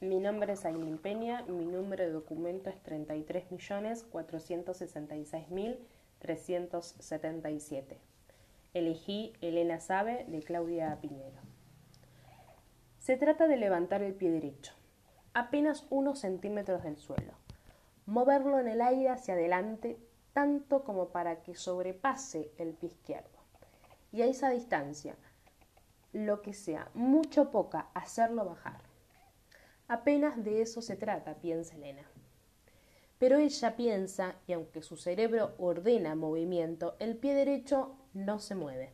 Mi nombre es Ailín Peña, mi número de documento es 33.466.377. Elegí Elena Sabe de Claudia Piñero. Se trata de levantar el pie derecho, apenas unos centímetros del suelo, moverlo en el aire hacia adelante tanto como para que sobrepase el pie izquierdo, y a esa distancia, lo que sea mucho poca, hacerlo bajar. Apenas de eso se trata, piensa Elena. Pero ella piensa, y aunque su cerebro ordena movimiento, el pie derecho no se mueve,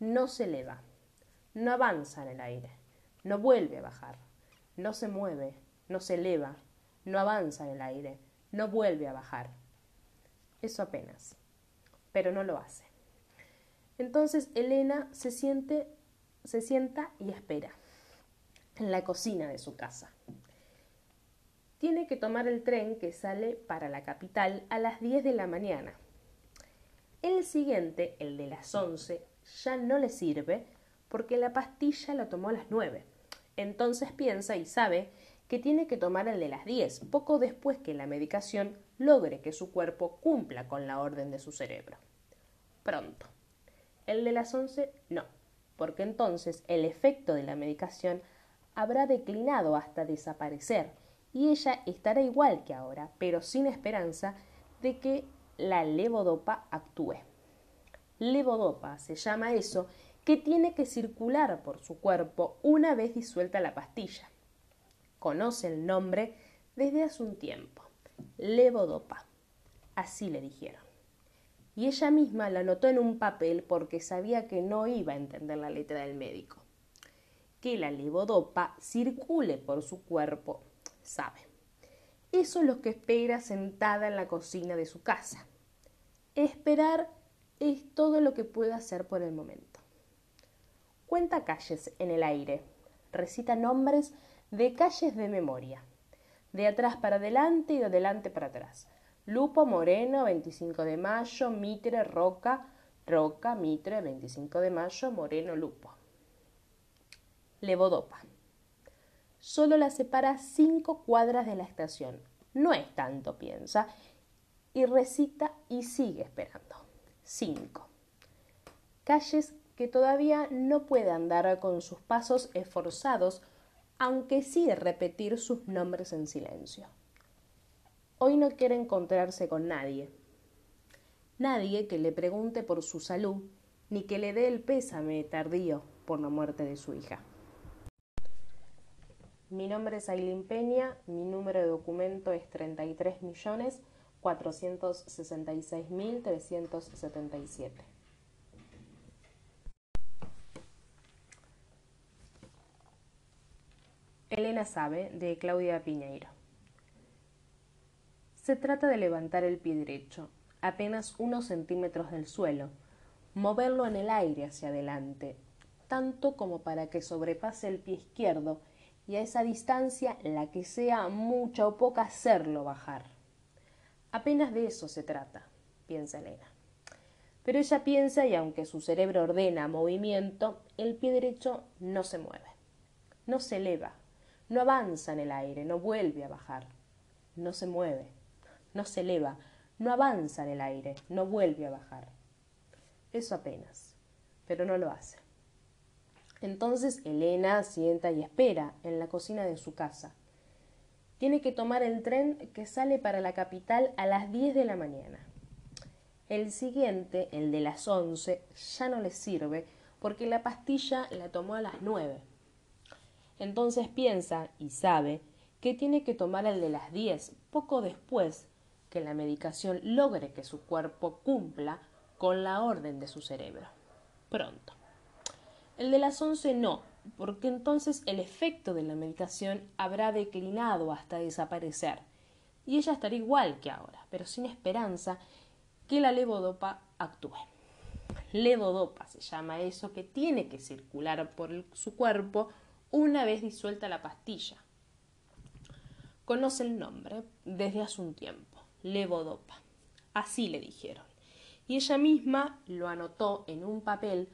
no se eleva, no avanza en el aire, no vuelve a bajar, no se mueve, no se eleva, no avanza en el aire, no vuelve a bajar. Eso apenas, pero no lo hace. Entonces Elena se siente, se sienta y espera en la cocina de su casa. Tiene que tomar el tren que sale para la capital a las 10 de la mañana. El siguiente, el de las 11, ya no le sirve porque la pastilla la tomó a las 9. Entonces piensa y sabe que tiene que tomar el de las 10, poco después que la medicación logre que su cuerpo cumpla con la orden de su cerebro. Pronto. El de las 11 no, porque entonces el efecto de la medicación habrá declinado hasta desaparecer y ella estará igual que ahora, pero sin esperanza de que la levodopa actúe. Levodopa se llama eso que tiene que circular por su cuerpo una vez disuelta la pastilla. Conoce el nombre desde hace un tiempo. Levodopa. Así le dijeron y ella misma la anotó en un papel porque sabía que no iba a entender la letra del médico. Que la levodopa circule por su cuerpo, sabe. Eso es lo que espera sentada en la cocina de su casa. Esperar es todo lo que puede hacer por el momento. Cuenta calles en el aire, recita nombres de calles de memoria, de atrás para adelante y de adelante para atrás Lupo Moreno, 25 de mayo, Mitre, Roca, Roca, Mitre, 25 de mayo, Moreno, Lupo. Levodopa. Solo la separa cinco cuadras de la estación. No es tanto, piensa, y recita y sigue esperando. Cinco. Calles que todavía no puede andar con sus pasos esforzados, aunque sí repetir sus nombres en silencio. Hoy no quiere encontrarse con nadie. Nadie que le pregunte por su salud, ni que le dé el pésame tardío por la muerte de su hija. Mi nombre es Ailín Peña, mi número de documento es 33.466.377. Elena sabe de Claudia Piñeiro. Se trata de levantar el pie derecho, apenas unos centímetros del suelo, moverlo en el aire hacia adelante, tanto como para que sobrepase el pie izquierdo y a esa distancia, la que sea mucha o poca, hacerlo bajar. Apenas de eso se trata, piensa Elena. Pero ella piensa y aunque su cerebro ordena movimiento, el pie derecho no se mueve, no se eleva, no avanza en el aire, no vuelve a bajar, no se mueve no se eleva, no avanza en el aire, no vuelve a bajar. Eso apenas, pero no lo hace. Entonces Elena sienta y espera en la cocina de su casa. Tiene que tomar el tren que sale para la capital a las 10 de la mañana. El siguiente, el de las 11, ya no le sirve porque la pastilla la tomó a las 9. Entonces piensa y sabe que tiene que tomar el de las 10 poco después que la medicación logre que su cuerpo cumpla con la orden de su cerebro. Pronto. El de las 11 no, porque entonces el efecto de la medicación habrá declinado hasta desaparecer, y ella estará igual que ahora, pero sin esperanza que la levodopa actúe. Levodopa se llama eso que tiene que circular por su cuerpo una vez disuelta la pastilla. Conoce el nombre desde hace un tiempo levodopa. Así le dijeron. Y ella misma lo anotó en un papel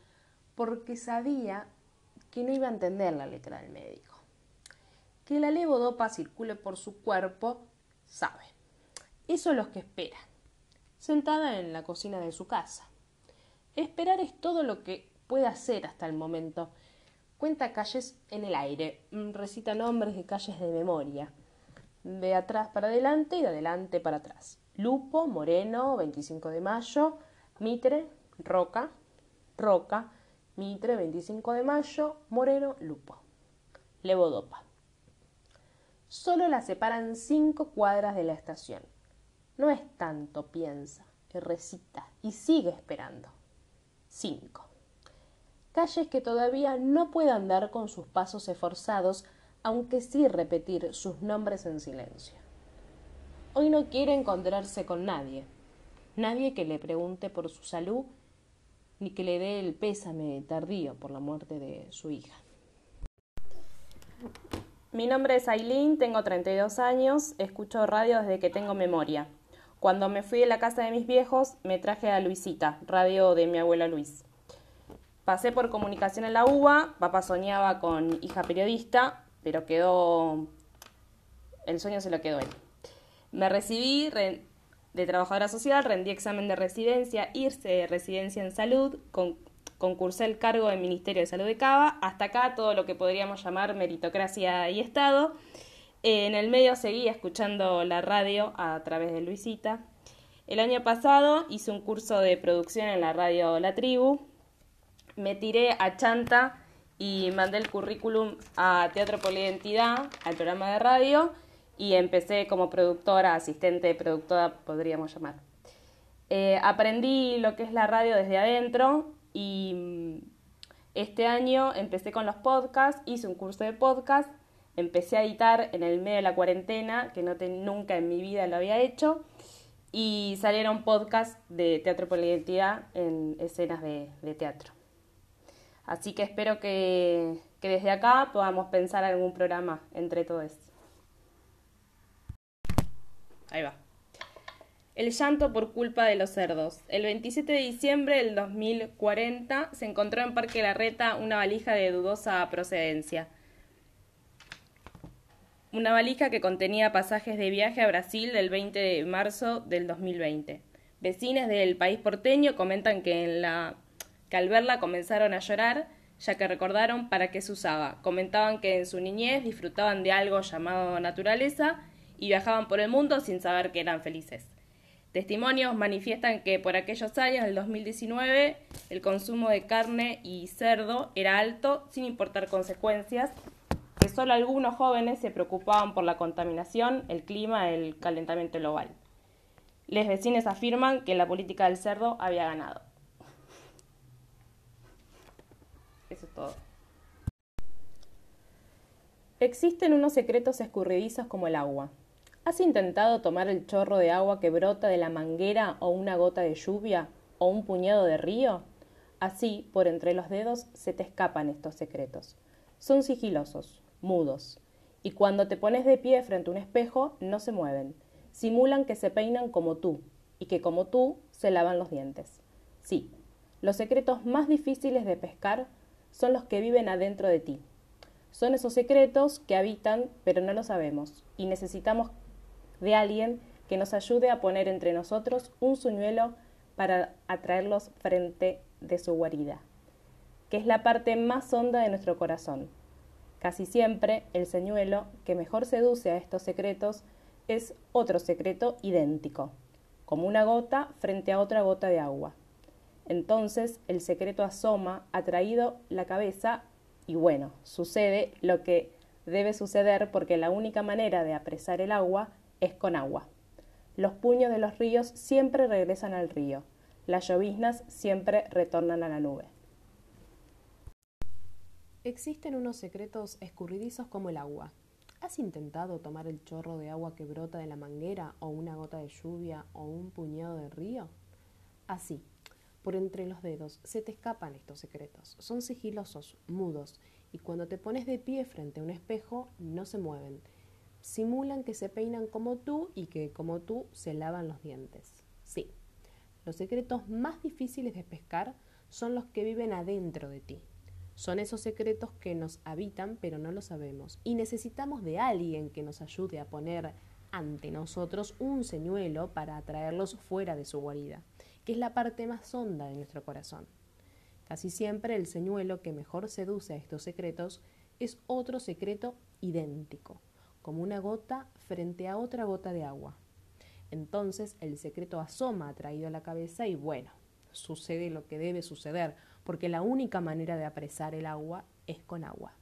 porque sabía que no iba a entender la letra del médico. que la levodopa circule por su cuerpo, sabe. Eso es lo que espera, sentada en la cocina de su casa. Esperar es todo lo que puede hacer hasta el momento. Cuenta calles en el aire, mm, recita nombres de calles de memoria. De atrás para adelante y de adelante para atrás. Lupo, Moreno, 25 de mayo, Mitre, Roca, Roca, Mitre, 25 de mayo, Moreno, Lupo. Levodopa. Solo la separan cinco cuadras de la estación. No es tanto, piensa, que recita y sigue esperando. 5. Calles que todavía no puede andar con sus pasos esforzados, aunque sí repetir sus nombres en silencio. Hoy no quiere encontrarse con nadie, nadie que le pregunte por su salud ni que le dé el pésame tardío por la muerte de su hija. Mi nombre es Aileen, tengo 32 años, escucho radio desde que tengo memoria. Cuando me fui de la casa de mis viejos, me traje a Luisita, radio de mi abuela Luis. Pasé por comunicación en la UBA, papá soñaba con hija periodista, pero quedó... El sueño se lo quedó él. Me recibí de trabajadora social, rendí examen de residencia, irse de residencia en salud, con, concursé el cargo del Ministerio de Salud de Cava, hasta acá todo lo que podríamos llamar meritocracia y Estado en el medio seguía escuchando la radio a través de Luisita. El año pasado hice un curso de producción en la radio La Tribu. Me tiré a Chanta y mandé el currículum a Teatro por la Identidad, al programa de radio, y empecé como productora, asistente de productora, podríamos llamar. Eh, aprendí lo que es la radio desde adentro y mm, este año empecé con los podcasts, hice un curso de podcast empecé a editar en el medio de la cuarentena, que nunca en mi vida lo había hecho, y salieron podcasts de Teatro por la Identidad en escenas de, teatro. Así que espero que, que, desde acá podamos pensar algún programa entre todos. Ahí va. El llanto por culpa de los cerdos. El 27 de diciembre del 2040 se encontró en Parque Larreta una valija de dudosa procedencia una valija que contenía pasajes de viaje a Brasil del 20 de marzo del 2020. Vecinas del país porteño comentan que, en la, que al verla comenzaron a llorar, ya que recordaron para qué se usaba. Comentaban que en su niñez disfrutaban de algo llamado naturaleza y viajaban por el mundo sin saber que eran felices. Testimonios manifiestan que por aquellos años del 2019 el consumo de carne y cerdo era alto sin importar consecuencias solo algunos jóvenes se preocupaban por la contaminación, el clima, el calentamiento global. Les vecinos afirman que la política del cerdo había ganado. Eso es todo. Existen unos secretos escurridizos como el agua. ¿Has intentado tomar el chorro de agua que brota de la manguera o una gota de lluvia o un puñado de río? Así, por entre los dedos, se te escapan estos secretos. Son sigilosos, mudos, y cuando te pones de pie frente a un espejo no se mueven, simulan que se peinan como tú, y que como tú se lavan los dientes. Sí, los secretos más difíciles de pescar son los que viven adentro de ti. Son esos secretos que habitan pero no lo sabemos, y necesitamos de alguien que nos ayude a poner entre nosotros un suñuelo para atraerlos frente de su guarida, que es la parte más honda de nuestro corazón, Casi siempre el señuelo que mejor seduce a estos secretos es otro secreto idéntico, como una gota frente a otra gota de agua. Entonces el secreto asoma, atraído la cabeza, y bueno, sucede lo que debe suceder porque la única manera de apresar el agua es con agua. Los puños de los ríos siempre regresan al río, las lloviznas siempre retornan a la nube. Existen unos secretos escurridizos como el agua. ¿Has intentado tomar el chorro de agua que brota de la manguera o una gota de lluvia o un puñado de río? Así, por entre los dedos se te escapan estos secretos. Son sigilosos, mudos, y cuando te pones de pie frente a un espejo no se mueven. Simulan que se peinan como tú y que como tú se lavan los dientes. Sí, los secretos más difíciles de pescar son los que viven adentro de ti Son esos secretos que nos habitan pero no lo sabemos. Y necesitamos de alguien que nos ayude a poner ante nosotros un señuelo para atraerlos fuera de su guarida, que es la parte más honda de nuestro corazón. Casi siempre el señuelo que mejor seduce a estos secretos es otro secreto idéntico, como una gota frente a otra gota de agua. Entonces el secreto asoma atraído a la cabeza y bueno, sucede lo que debe suceder, porque la única manera de apresar el agua es con agua.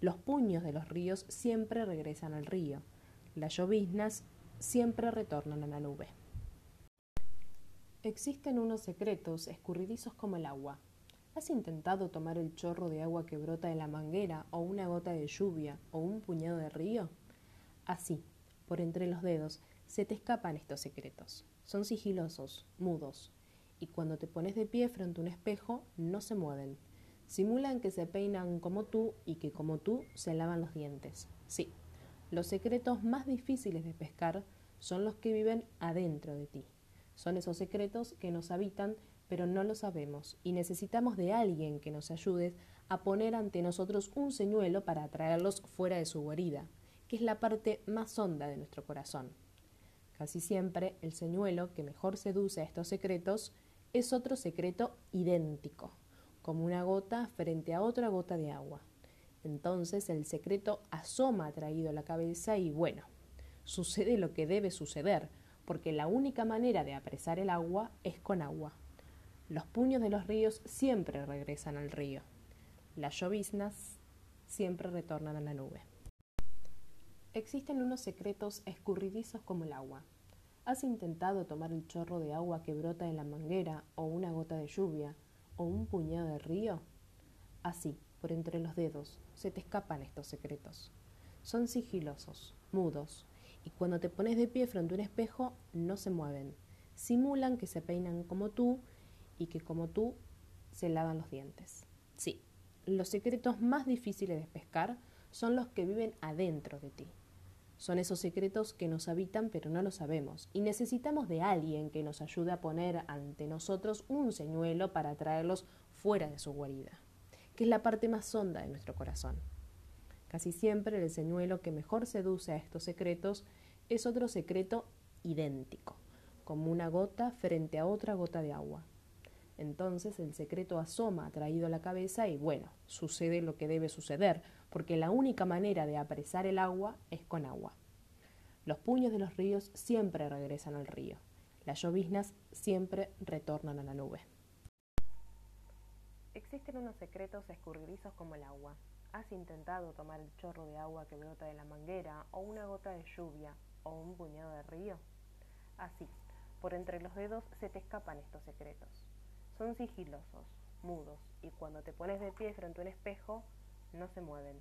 Los puños de los ríos siempre regresan al río, las lloviznas siempre retornan a la nube. Existen unos secretos escurridizos como el agua. ¿Has intentado tomar el chorro de agua que brota de la manguera o una gota de lluvia o un puñado de río? Así, por entre los dedos, se te escapan estos secretos. Son sigilosos, mudos, y cuando te pones de pie frente a un espejo no se mueven. Simulan que se peinan como tú y que como tú se lavan los dientes. Sí, los secretos más difíciles de pescar son los que viven adentro de ti. Son esos secretos que nos habitan pero no lo sabemos y necesitamos de alguien que nos ayude a poner ante nosotros un señuelo para atraerlos fuera de su guarida, que es la parte más honda de nuestro corazón. Casi siempre el señuelo que mejor seduce a estos secretos es otro secreto idéntico, como una gota frente a otra gota de agua. Entonces el secreto asoma atraído a la cabeza y bueno, sucede lo que debe suceder, porque la única manera de apresar el agua es con agua. Los puños de los ríos siempre regresan al río. Las lloviznas siempre retornan a la nube. Existen unos secretos escurridizos como el agua. ¿Has intentado tomar el chorro de agua que brota en la manguera o una gota de lluvia o un puñado de río? Así, por entre los dedos, se te escapan estos secretos. Son sigilosos, mudos, y cuando te pones de pie frente a un espejo no se mueven. Simulan que se peinan como tú y que como tú se lavan los dientes. Sí, los secretos más difíciles de pescar son los que viven adentro de ti. Son esos secretos que nos habitan pero no lo sabemos y necesitamos de alguien que nos ayude a poner ante nosotros un señuelo para traerlos fuera de su guarida, que es la parte más honda de nuestro corazón. Casi siempre el señuelo que mejor seduce a estos secretos es otro secreto idéntico, como una gota frente a otra gota de agua. Entonces el secreto asoma atraído a la cabeza y bueno, sucede lo que debe suceder, porque la única manera de apresar el agua es con agua. Los puños de los ríos siempre regresan al río. Las lloviznas siempre retornan a la nube. Existen unos secretos escurridizos como el agua. ¿Has intentado tomar el chorro de agua que brota de la manguera, o una gota de lluvia, o un puñado de río? Así, por entre los dedos se te escapan estos secretos. Son sigilosos, mudos, y cuando te pones de pie frente a un espejo, no se mueven.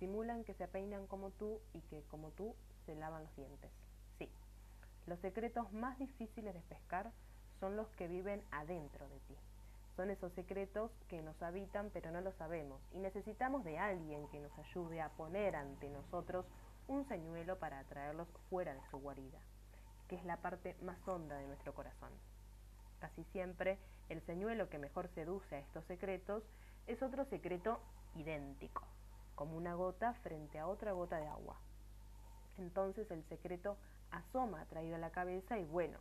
Simulan que se peinan como tú y que, como tú, se lavan los dientes. Sí, los secretos más difíciles de pescar son los que viven adentro de ti. Son esos secretos que nos habitan pero no lo sabemos y necesitamos de alguien que nos ayude a poner ante nosotros un señuelo para atraerlos fuera de su guarida, que es la parte más honda de nuestro corazón. Casi siempre el señuelo que mejor seduce a estos secretos es otro secreto idéntico, como una gota frente a otra gota de agua. Entonces el secreto asoma atraído a la cabeza y bueno,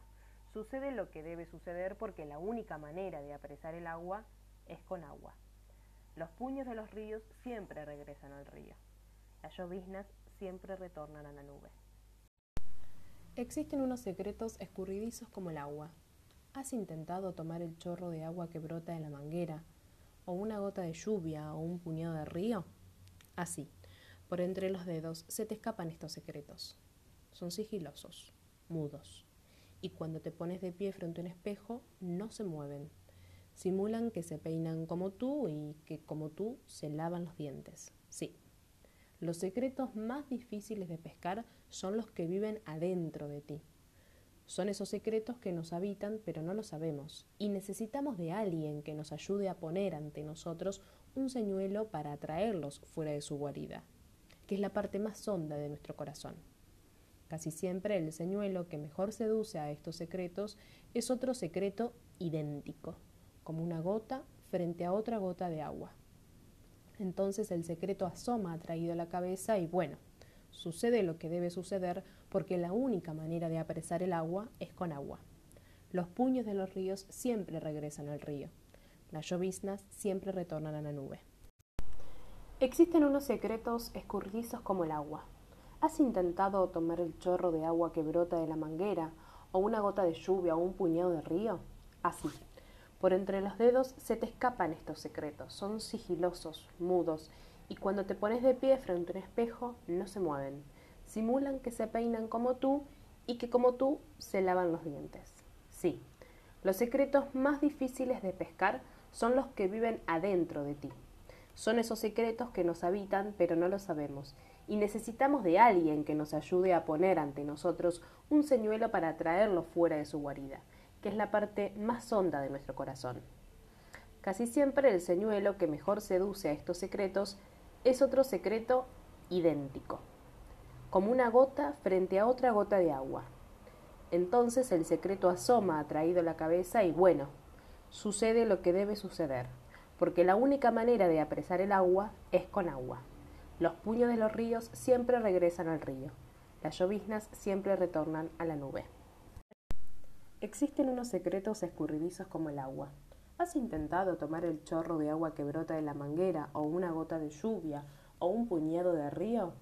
sucede lo que debe suceder porque la única manera de apresar el agua es con agua. Los puños de los ríos siempre regresan al río. Las lloviznas siempre retornan a la nube. Existen unos secretos escurridizos como el agua. ¿Has intentado tomar el chorro de agua que brota de la manguera o una gota de lluvia o un puñado de río? Así, por entre los dedos se te escapan estos secretos. Son sigilosos, mudos, y cuando te pones de pie frente a un espejo no se mueven. Simulan que se peinan como tú y que como tú se lavan los dientes. Sí, los secretos más difíciles de pescar son los que viven adentro de ti. Son esos secretos que nos habitan pero no lo sabemos y necesitamos de alguien que nos ayude a poner ante nosotros un señuelo para atraerlos fuera de su guarida, que es la parte más honda de nuestro corazón. Casi siempre el señuelo que mejor seduce a estos secretos es otro secreto idéntico, como una gota frente a otra gota de agua. Entonces el secreto asoma atraído a la cabeza y bueno, sucede lo que debe suceder porque la única manera de apresar el agua es con agua. Los puños de los ríos siempre regresan al río. Las lloviznas siempre retornan a la nube. Existen unos secretos escurridizos como el agua. ¿Has intentado tomar el chorro de agua que brota de la manguera, o una gota de lluvia, o un puñado de río? Así. Por entre los dedos se te escapan estos secretos. Son sigilosos, mudos, y cuando te pones de pie frente a un espejo, no se mueven. Simulan que se peinan como tú y que como tú se lavan los dientes. Sí, los secretos más difíciles de pescar son los que viven adentro de ti. Son esos secretos que nos habitan pero no lo sabemos y necesitamos de alguien que nos ayude a poner ante nosotros un señuelo para traerlo fuera de su guarida, que es la parte más honda de nuestro corazón. Casi siempre el señuelo que mejor seduce a estos secretos es otro secreto idéntico, como una gota frente a otra gota de agua, entonces el secreto asoma atraído la cabeza y bueno, sucede lo que debe suceder, porque la única manera de apresar el agua es con agua. Los puños de los ríos siempre regresan al río, las lloviznas siempre retornan a la nube. Existen unos secretos escurridizos como el agua. ¿Has intentado tomar el chorro de agua que brota de la manguera, o una gota de lluvia, o un puñado de río?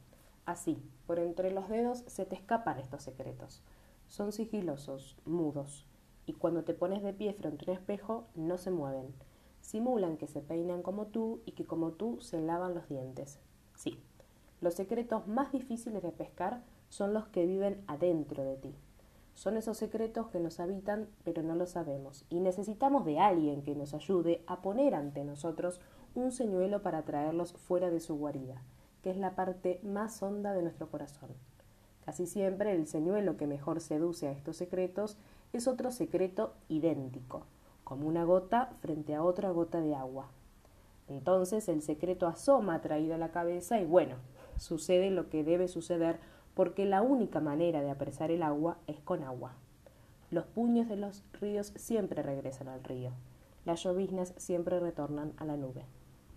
Así, por entre los dedos se te escapan estos secretos son sigilosos, mudos, y cuando te pones de pie frente a un espejo no se mueven. Simulan que se peinan como tú y que como tú se lavan los dientes. Sí, los secretos más difíciles de pescar son los que viven adentro de ti. Son esos secretos que nos habitan pero no lo sabemos y necesitamos de alguien que nos ayude a poner ante nosotros un señuelo para traerlos fuera de su guarida, que es la parte más honda de nuestro corazón. Casi siempre el señuelo que mejor seduce a estos secretos es otro secreto idéntico, como una gota frente a otra gota de agua. Entonces el secreto asoma atraído a la cabeza y bueno, sucede lo que debe suceder porque la única manera de apresar el agua es con agua. Los puños de los ríos siempre regresan al río. Las lloviznas siempre retornan a la nube.